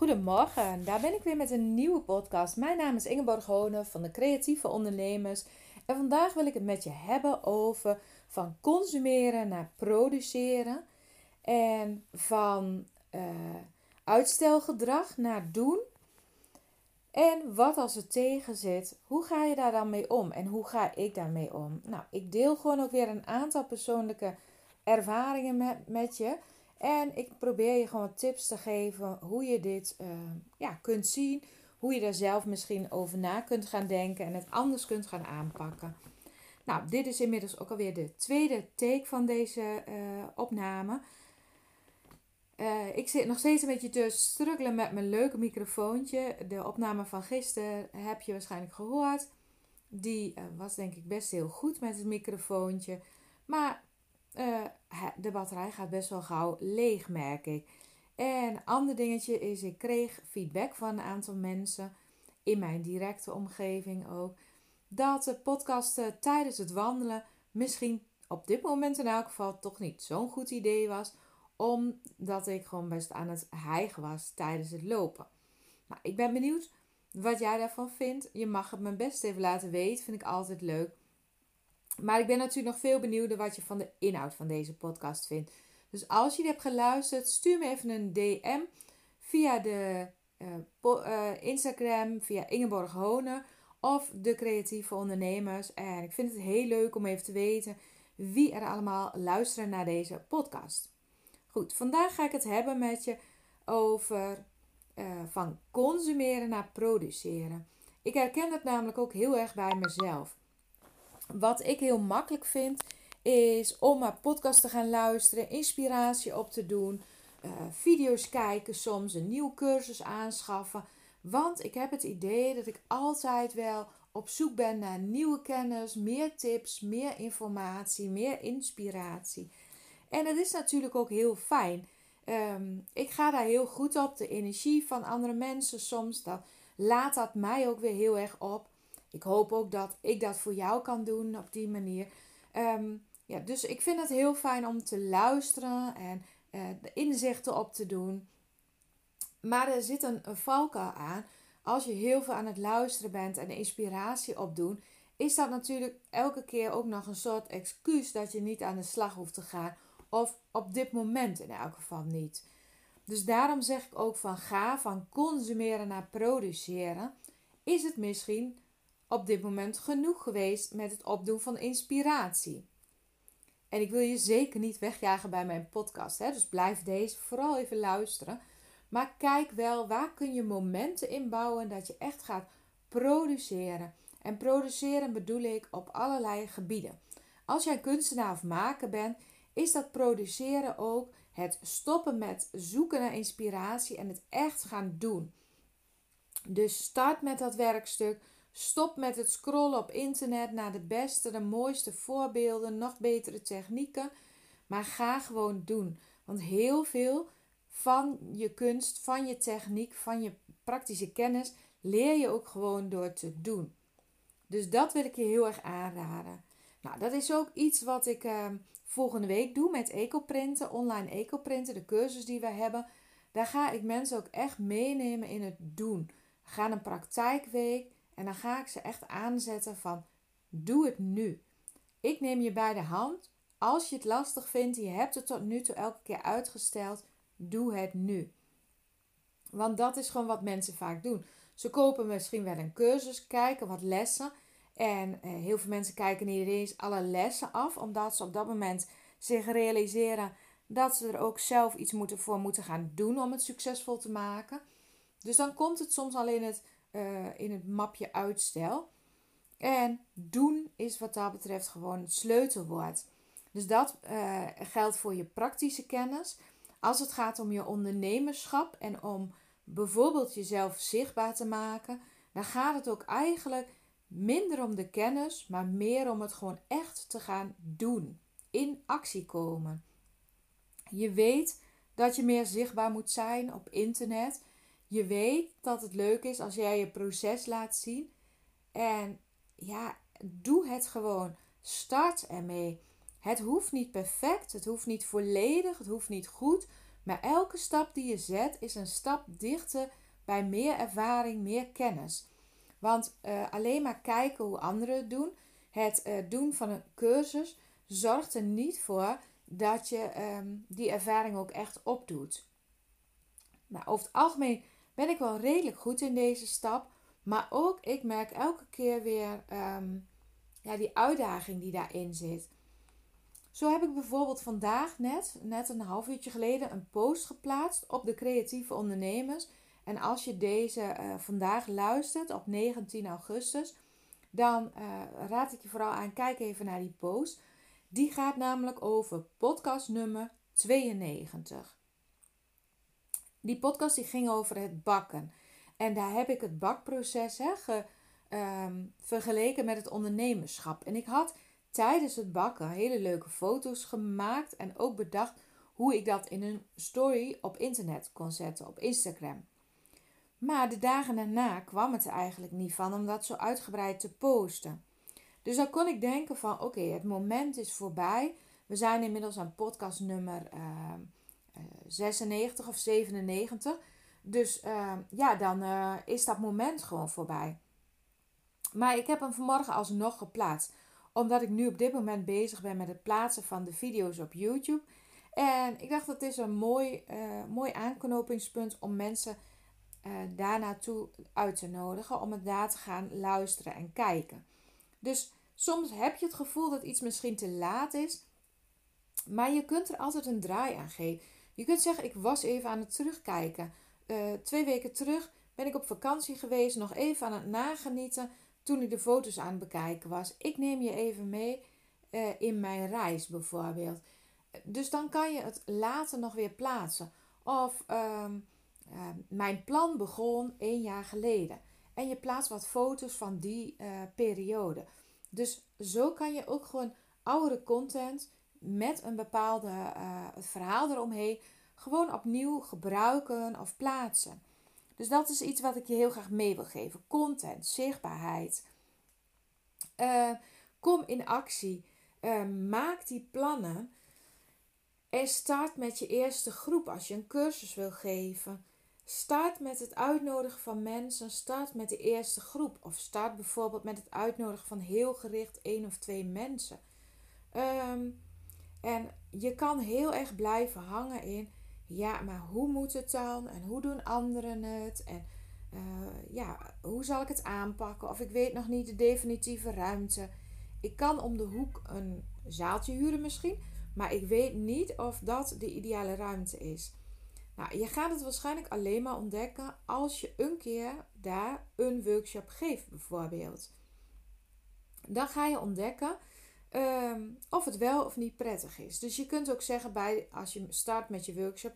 Goedemorgen, daar ben ik weer met een nieuwe podcast. Mijn naam is Ingeborg Hone van de Creatieve Ondernemers. En vandaag wil ik het met je hebben over van consumeren naar produceren. En van uh, uitstelgedrag naar doen. En wat als het tegen zit, hoe ga je daar dan mee om? En hoe ga ik daarmee om? Nou, ik deel gewoon ook weer een aantal persoonlijke ervaringen met, met je. En ik probeer je gewoon tips te geven hoe je dit uh, ja, kunt zien. Hoe je daar zelf misschien over na kunt gaan denken en het anders kunt gaan aanpakken. Nou, dit is inmiddels ook alweer de tweede take van deze uh, opname. Uh, ik zit nog steeds een beetje te struggelen met mijn leuke microfoontje. De opname van gisteren heb je waarschijnlijk gehoord. Die was denk ik best heel goed met het microfoontje. Maar uh, de batterij gaat best wel gauw leeg, merk ik. En een ander dingetje is, ik kreeg feedback van een aantal mensen in mijn directe omgeving ook. Dat de podcast tijdens het wandelen misschien op dit moment in elk geval toch niet zo'n goed idee was. Omdat ik gewoon best aan het hijgen was tijdens het lopen. Ik ben benieuwd wat jij daarvan vindt. Je mag het me best even laten weten. Vind ik altijd leuk. Maar ik ben natuurlijk nog veel benieuwd wat je van de inhoud van deze podcast vindt. Dus als je hebt geluisterd, stuur me even een DM via de uh, Instagram, via Ingeborg Honen of de creatieve ondernemers. En ik vind het heel leuk om even te weten wie er allemaal luisteren naar deze podcast. Goed, vandaag ga ik het hebben met je over uh, van consumeren naar produceren. Ik herken het namelijk ook heel erg bij mezelf. Wat ik heel makkelijk vind, is om naar podcast te gaan luisteren, inspiratie op te doen, uh, video's kijken, soms een nieuwe cursus aanschaffen. Want ik heb het idee dat ik altijd wel op zoek ben naar nieuwe kennis, meer tips, meer informatie, meer inspiratie. En dat is natuurlijk ook heel fijn. Um, ik ga daar heel goed op. De energie van andere mensen soms, dat laat dat mij ook weer heel erg op. Ik hoop ook dat ik dat voor jou kan doen op die manier. Ehm, ja, dus ik vind het heel fijn om te luisteren en de inzichten op te doen. Maar er zit een, een valkuil aan. Als je heel veel aan het luisteren bent en inspiratie opdoen, is dat natuurlijk elke keer ook nog een soort excuus dat je niet aan de slag hoeft te gaan. Of op dit moment in elk geval niet. Dus daarom zeg ik ook van ga van consumeren naar produceren. Is het misschien op dit moment genoeg geweest met het opdoen van inspiratie. En ik wil je zeker niet wegjagen bij mijn podcast, hè? dus blijf deze vooral even luisteren. Maar kijk wel, waar kun je momenten inbouwen dat je echt gaat produceren. En produceren bedoel ik op allerlei gebieden. Als jij kunstenaar of maker bent, is dat produceren ook het stoppen met zoeken naar inspiratie en het echt gaan doen. Dus start met dat werkstuk. Stop met het scrollen op internet naar de beste, de mooiste voorbeelden, nog betere technieken. Maar ga gewoon doen. Want heel veel van je kunst, van je techniek, van je praktische kennis leer je ook gewoon door te doen. Dus dat wil ik je heel erg aanraden. Nou, dat is ook iets wat ik uh, volgende week doe met ecoprinten, online ecoprinten, de cursus die we hebben. Daar ga ik mensen ook echt meenemen in het doen. We gaan een praktijkweek en dan ga ik ze echt aanzetten van doe het nu. Ik neem je bij de hand. Als je het lastig vindt je hebt het tot nu toe elke keer uitgesteld, doe het nu. Want dat is gewoon wat mensen vaak doen. Ze kopen misschien wel een cursus, kijken wat lessen. En eh, heel veel mensen kijken niet eens alle lessen af, omdat ze op dat moment zich realiseren dat ze er ook zelf iets moeten voor moeten gaan doen om het succesvol te maken. Dus dan komt het soms alleen het uh, in het mapje uitstel. En doen is wat dat betreft gewoon het sleutelwoord. Dus dat uh, geldt voor je praktische kennis. Als het gaat om je ondernemerschap en om bijvoorbeeld jezelf zichtbaar te maken, dan gaat het ook eigenlijk minder om de kennis, maar meer om het gewoon echt te gaan doen. In actie komen. Je weet dat je meer zichtbaar moet zijn op internet. Je weet dat het leuk is als jij je proces laat zien. En ja, doe het gewoon. Start ermee. Het hoeft niet perfect, het hoeft niet volledig, het hoeft niet goed. Maar elke stap die je zet is een stap dichter bij meer ervaring, meer kennis. Want uh, alleen maar kijken hoe anderen het doen, het uh, doen van een cursus, zorgt er niet voor dat je um, die ervaring ook echt opdoet. Nou, over het algemeen ben ik wel redelijk goed in deze stap. Maar ook ik merk elke keer weer um, ja, die uitdaging die daarin zit. Zo heb ik bijvoorbeeld vandaag net, net een half uurtje geleden, een post geplaatst op de creatieve ondernemers. En als je deze uh, vandaag luistert op 19 augustus, dan uh, raad ik je vooral aan, kijk even naar die post. Die gaat namelijk over podcast nummer 92. Die podcast die ging over het bakken. En daar heb ik het bakproces hè, ge, um, vergeleken met het ondernemerschap. En ik had tijdens het bakken hele leuke foto's gemaakt en ook bedacht hoe ik dat in een story op internet kon zetten, op Instagram. Maar de dagen daarna kwam het er eigenlijk niet van om dat zo uitgebreid te posten. Dus dan kon ik denken van oké, het moment is voorbij. We zijn inmiddels aan podcast nummer uh, 96 of 97. Dus uh, ja, dan uh, is dat moment gewoon voorbij. Maar ik heb hem vanmorgen alsnog geplaatst. Omdat ik nu op dit moment bezig ben met het plaatsen van de video's op YouTube. En ik dacht dat is een mooi, uh, mooi aanknopingspunt om mensen uh, daar naartoe uit te nodigen. Om het daar te gaan luisteren en kijken. Dus soms heb je het gevoel dat iets misschien te laat is. Maar je kunt er altijd een draai aan geven. Je kunt zeggen, ik was even aan het terugkijken. Uh, twee weken terug ben ik op vakantie geweest, nog even aan het nagenieten toen ik de foto's aan het bekijken was. Ik neem je even mee uh, in mijn reis bijvoorbeeld. Dus dan kan je het later nog weer plaatsen. Of um, uh, mijn plan begon één jaar geleden. En je plaatst wat foto's van die periode. Dus zo kan je ook gewoon oudere content met een bepaalde uh, verhaal eromheen gewoon opnieuw gebruiken of plaatsen. Dus dat is iets wat ik je heel graag mee wil geven. Content, zichtbaarheid. Uh, kom in actie. Uh, maak die plannen. En start met je eerste groep als je een cursus wil geven. Start met het uitnodigen van mensen. Start met de eerste groep. Of start bijvoorbeeld met het uitnodigen van heel gericht één of twee mensen. Um, en je kan heel erg blijven hangen in, ja, maar hoe moet het dan? En hoe doen anderen het? En uh, ja, hoe zal ik het aanpakken? Of ik weet nog niet de definitieve ruimte. Ik kan om de hoek een zaaltje huren misschien, maar ik weet niet of dat de ideale ruimte is. Nou, je gaat het waarschijnlijk alleen maar ontdekken als je een keer daar een workshop geeft, bijvoorbeeld. Dan ga je ontdekken um, of het wel of niet prettig is. Dus je kunt ook zeggen bij, als je start met je workshop: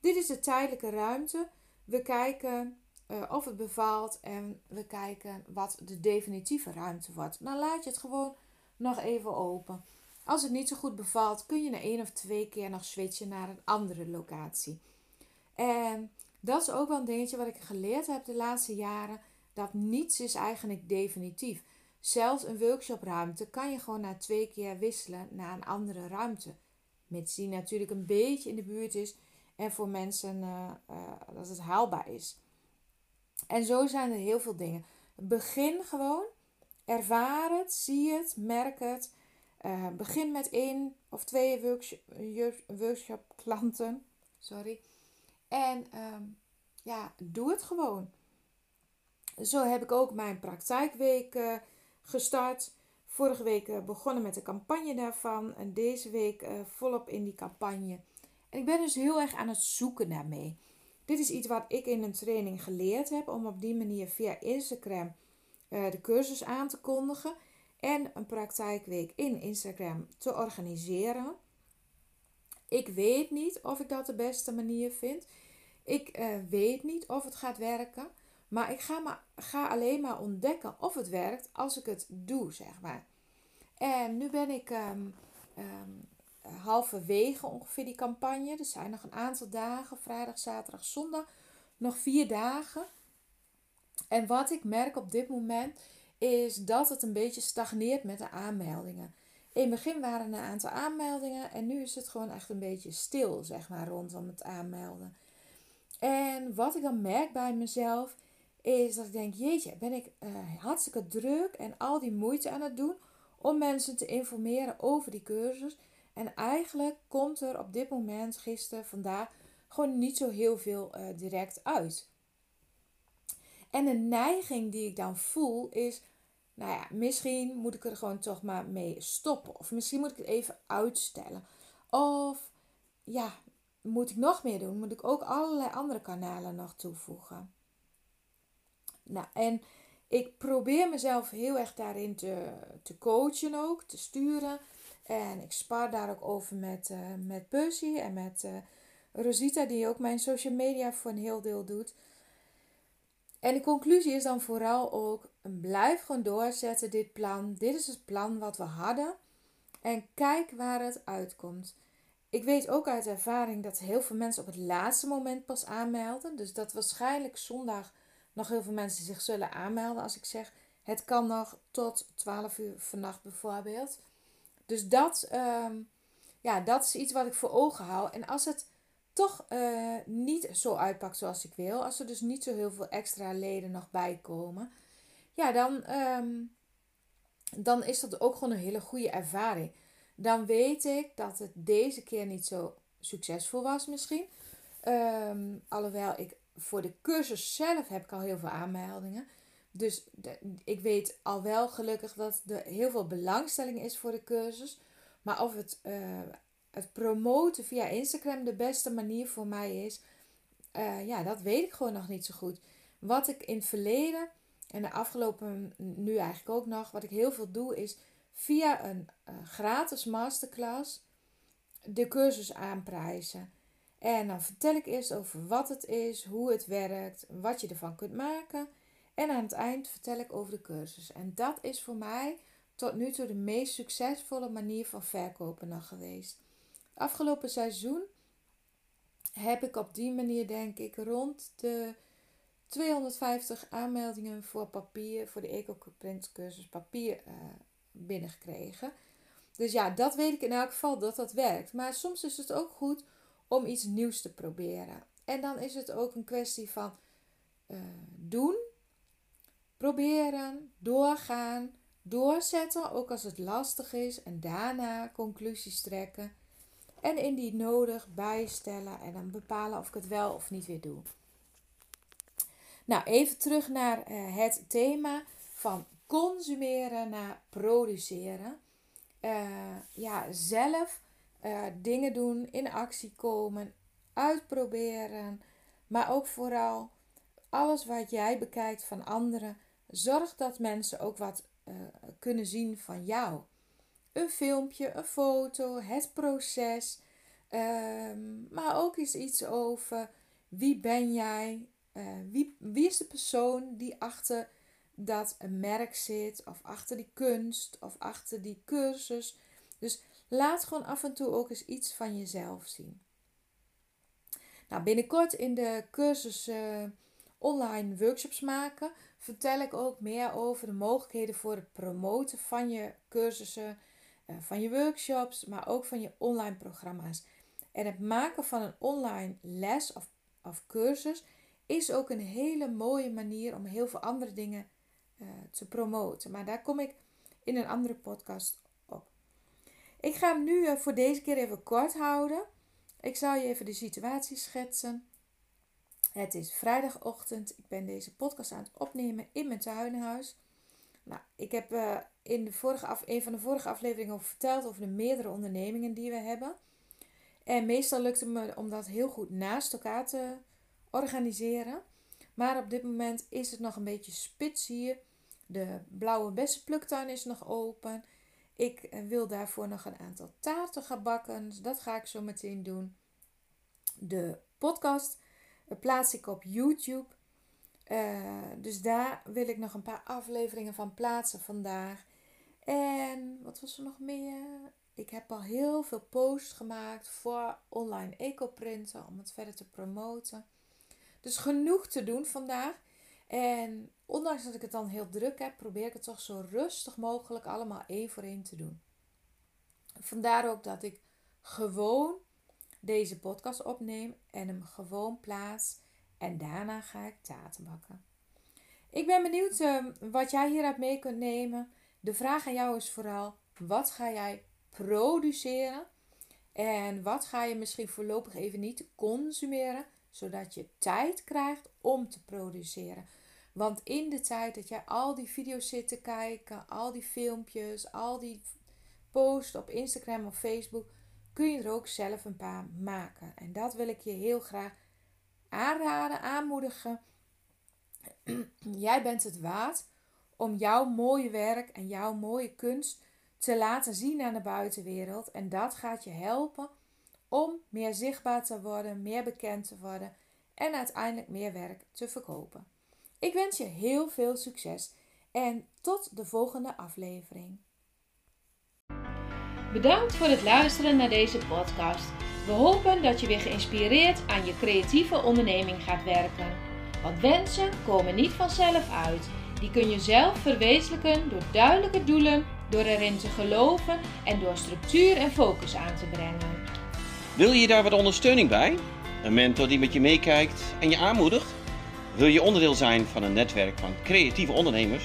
dit is de tijdelijke ruimte. We kijken uh, of het bevalt en we kijken wat de definitieve ruimte wordt. Dan laat je het gewoon nog even open. Als het niet zo goed bevalt, kun je na één of twee keer nog switchen naar een andere locatie. En dat is ook wel een dingetje wat ik geleerd heb de laatste jaren. Dat niets is eigenlijk definitief. Zelfs een workshopruimte kan je gewoon na twee keer wisselen naar een andere ruimte. Mits die natuurlijk een beetje in de buurt is en voor mensen uh, uh, dat het haalbaar is. En zo zijn er heel veel dingen. Begin gewoon. Ervaar het, zie het, merk het. Uh, begin met één of twee workshop, klanten. Sorry. En um, ja, doe het gewoon. Zo heb ik ook mijn praktijkweken gestart. Vorige week uh, begonnen met de campagne daarvan. En deze week uh, volop in die campagne. En ik ben dus heel erg aan het zoeken naar mee. Dit is iets wat ik in een training geleerd heb. Om op die manier via Instagram uh, de cursus aan te kondigen. En een praktijkweek in Instagram te organiseren. Ik weet niet of ik dat de beste manier vind. Ik weet niet of het gaat werken. Maar ik ga, maar, ga alleen maar ontdekken of het werkt als ik het doe, zeg maar. En nu ben ik um, um, halverwege ongeveer die campagne. Er zijn nog een aantal dagen, vrijdag, zaterdag, zondag. Nog vier dagen. En wat ik merk op dit moment is dat het een beetje stagneert met de aanmeldingen. In het begin waren er een aantal aanmeldingen en nu is het gewoon echt een beetje stil, zeg maar, rondom het aanmelden. En wat ik dan merk bij mezelf is dat ik denk, jeetje, ben ik uh, hartstikke druk en al die moeite aan het doen om mensen te informeren over die cursus. En eigenlijk komt er op dit moment, gisteren, vandaag, gewoon niet zo heel veel uh, direct uit. En de neiging die ik dan voel is, nou ja, misschien moet ik er gewoon toch maar mee stoppen. Of misschien moet ik het even uitstellen. Of ja, moet ik nog meer doen? Moet ik ook allerlei andere kanalen nog toevoegen? Nou, en ik probeer mezelf heel erg daarin te, te coachen ook, te sturen. En ik spar daar ook over met, uh, met Percy en met uh, Rosita, die ook mijn social media voor een heel deel doet. En de conclusie is dan vooral ook: blijf gewoon doorzetten dit plan. Dit is het plan wat we hadden. En kijk waar het uitkomt. Ik weet ook uit ervaring dat heel veel mensen op het laatste moment pas aanmelden. Dus dat waarschijnlijk zondag nog heel veel mensen zich zullen aanmelden. Als ik zeg, het kan nog tot 12 uur vannacht bijvoorbeeld. Dus dat, ehm, ja, dat is iets wat ik voor ogen hou. En als het toch uh, niet zo uitpakt zoals ik wil, als er dus niet zo heel veel extra leden nog bij komen, ja, dan, ehm, dan is dat ook gewoon een hele goede ervaring. Dan weet ik dat het deze keer niet zo succesvol was misschien. Um, alhoewel ik voor de cursus zelf heb ik al heel veel aanmeldingen. Dus ik weet al wel gelukkig dat er heel veel belangstelling is voor de cursus. Maar of het, uh, het promoten via Instagram de beste manier voor mij is, uh, ja, dat weet ik gewoon nog niet zo goed. Wat ik in het verleden en de afgelopen, nu eigenlijk ook nog, wat ik heel veel doe, is via een uh, gratis masterclass de cursus aanprijzen. En dan vertel ik eerst over wat het is, hoe het werkt, wat je ervan kunt maken. En aan het eind vertel ik over de cursus. En dat is voor mij tot nu toe de meest succesvolle manier van verkopen nog geweest. Afgelopen seizoen heb ik op die manier, denk ik, rond de 250 aanmeldingen voor papier, voor de EcoPrint cursus papier uh, binnengekregen. Dus ja, dat weet ik in elk geval dat dat werkt. Maar soms is het ook goed om iets nieuws te proberen. En dan is het ook een kwestie van uh, doen, proberen, doorgaan, doorzetten, ook als het lastig is, en daarna conclusies trekken. En indien nodig bijstellen en dan bepalen of ik het wel of niet weer doe. Nou, even terug naar uh, het thema van consumeren naar produceren. Uh, ja, zelf uh, dingen doen, in actie komen, uitproberen, maar ook vooral alles wat jij bekijkt van anderen, zorg dat mensen ook wat uh, kunnen zien van jou. Een filmpje, een foto, het proces, um, maar ook eens iets over wie ben jij, uh, wie, wie is de persoon die achter dat merk zit, of achter die kunst, of achter die cursus. Dus Laat gewoon af en toe ook eens iets van jezelf zien. Nou, binnenkort in de cursus uh, online workshops maken vertel ik ook meer over de mogelijkheden voor het promoten van je cursussen, uh, van je workshops, maar ook van je online programma's. En het maken van een online les of, of cursus is ook een hele mooie manier om heel veel andere dingen uh, te promoten. Maar daar kom ik in een andere podcast ik ga hem nu eh, voor deze keer even kort houden. Ik zal je even de situatie schetsen. Het is vrijdagochtend. Ik ben deze podcast aan het opnemen in mijn tuinhuis. Nou, ik heb uh, in de vorige af, een van de vorige afleveringen verteld over de meerdere ondernemingen die we hebben. En meestal lukt het me om dat heel goed naast elkaar te organiseren. Maar op dit moment is het nog een beetje spits hier. De blauwe bessenpluktuin is nog open. Ik eh, wil daarvoor nog een aantal taarten gaan bakken. Dus dat ga ik zo meteen doen. De podcast eh, plaats ik op YouTube. Uh, dus daar wil ik nog een paar afleveringen van plaatsen vandaag. En wat was er nog meer? Ik heb al heel veel posts gemaakt voor online ecoprinten om het verder te promoten. Dus genoeg te doen vandaag. En ondanks dat ik het dan heel druk heb, probeer ik het toch zo rustig mogelijk allemaal één voor één te doen. Vandaar ook dat ik gewoon deze podcast opneem en hem gewoon plaats. En daarna ga ik taarten bakken. Ik ben benieuwd uh, wat jij hieruit mee kunt nemen. De vraag aan jou is vooral: wat ga jij produceren? En wat ga je misschien voorlopig even niet consumeren, zodat je tijd krijgt om te produceren? Want in de tijd dat jij al die video's zit te kijken, al die filmpjes, al die posts op Instagram of Facebook, kun je er ook zelf een paar maken. En dat wil ik je heel graag aanraden, aanmoedigen. Jij bent het waard om jouw mooie werk en jouw mooie kunst te laten zien aan de buitenwereld. En dat gaat je helpen om meer zichtbaar te worden, meer bekend te worden en uiteindelijk meer werk te verkopen. Ik wens je heel veel succes en tot de volgende aflevering. Bedankt voor het luisteren naar deze podcast. We hopen dat je weer geïnspireerd aan je creatieve onderneming gaat werken. Want wensen komen niet vanzelf uit. Die kun je zelf verwezenlijken door duidelijke doelen, door erin te geloven en door structuur en focus aan te brengen. Wil je daar wat ondersteuning bij? Een mentor die met je meekijkt en je aanmoedigt? Wil je onderdeel zijn van een netwerk van creatieve ondernemers?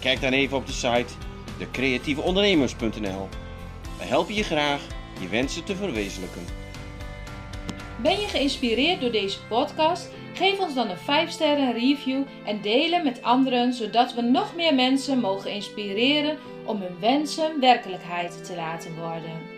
Kijk dan even op de site decreatieveondernemers.nl. We helpen je graag je wensen te verwezenlijken. Ben je geïnspireerd door deze podcast? Geef ons dan een 5 sterren review en delen met anderen, zodat we nog meer mensen mogen inspireren om hun wensen werkelijkheid te laten worden.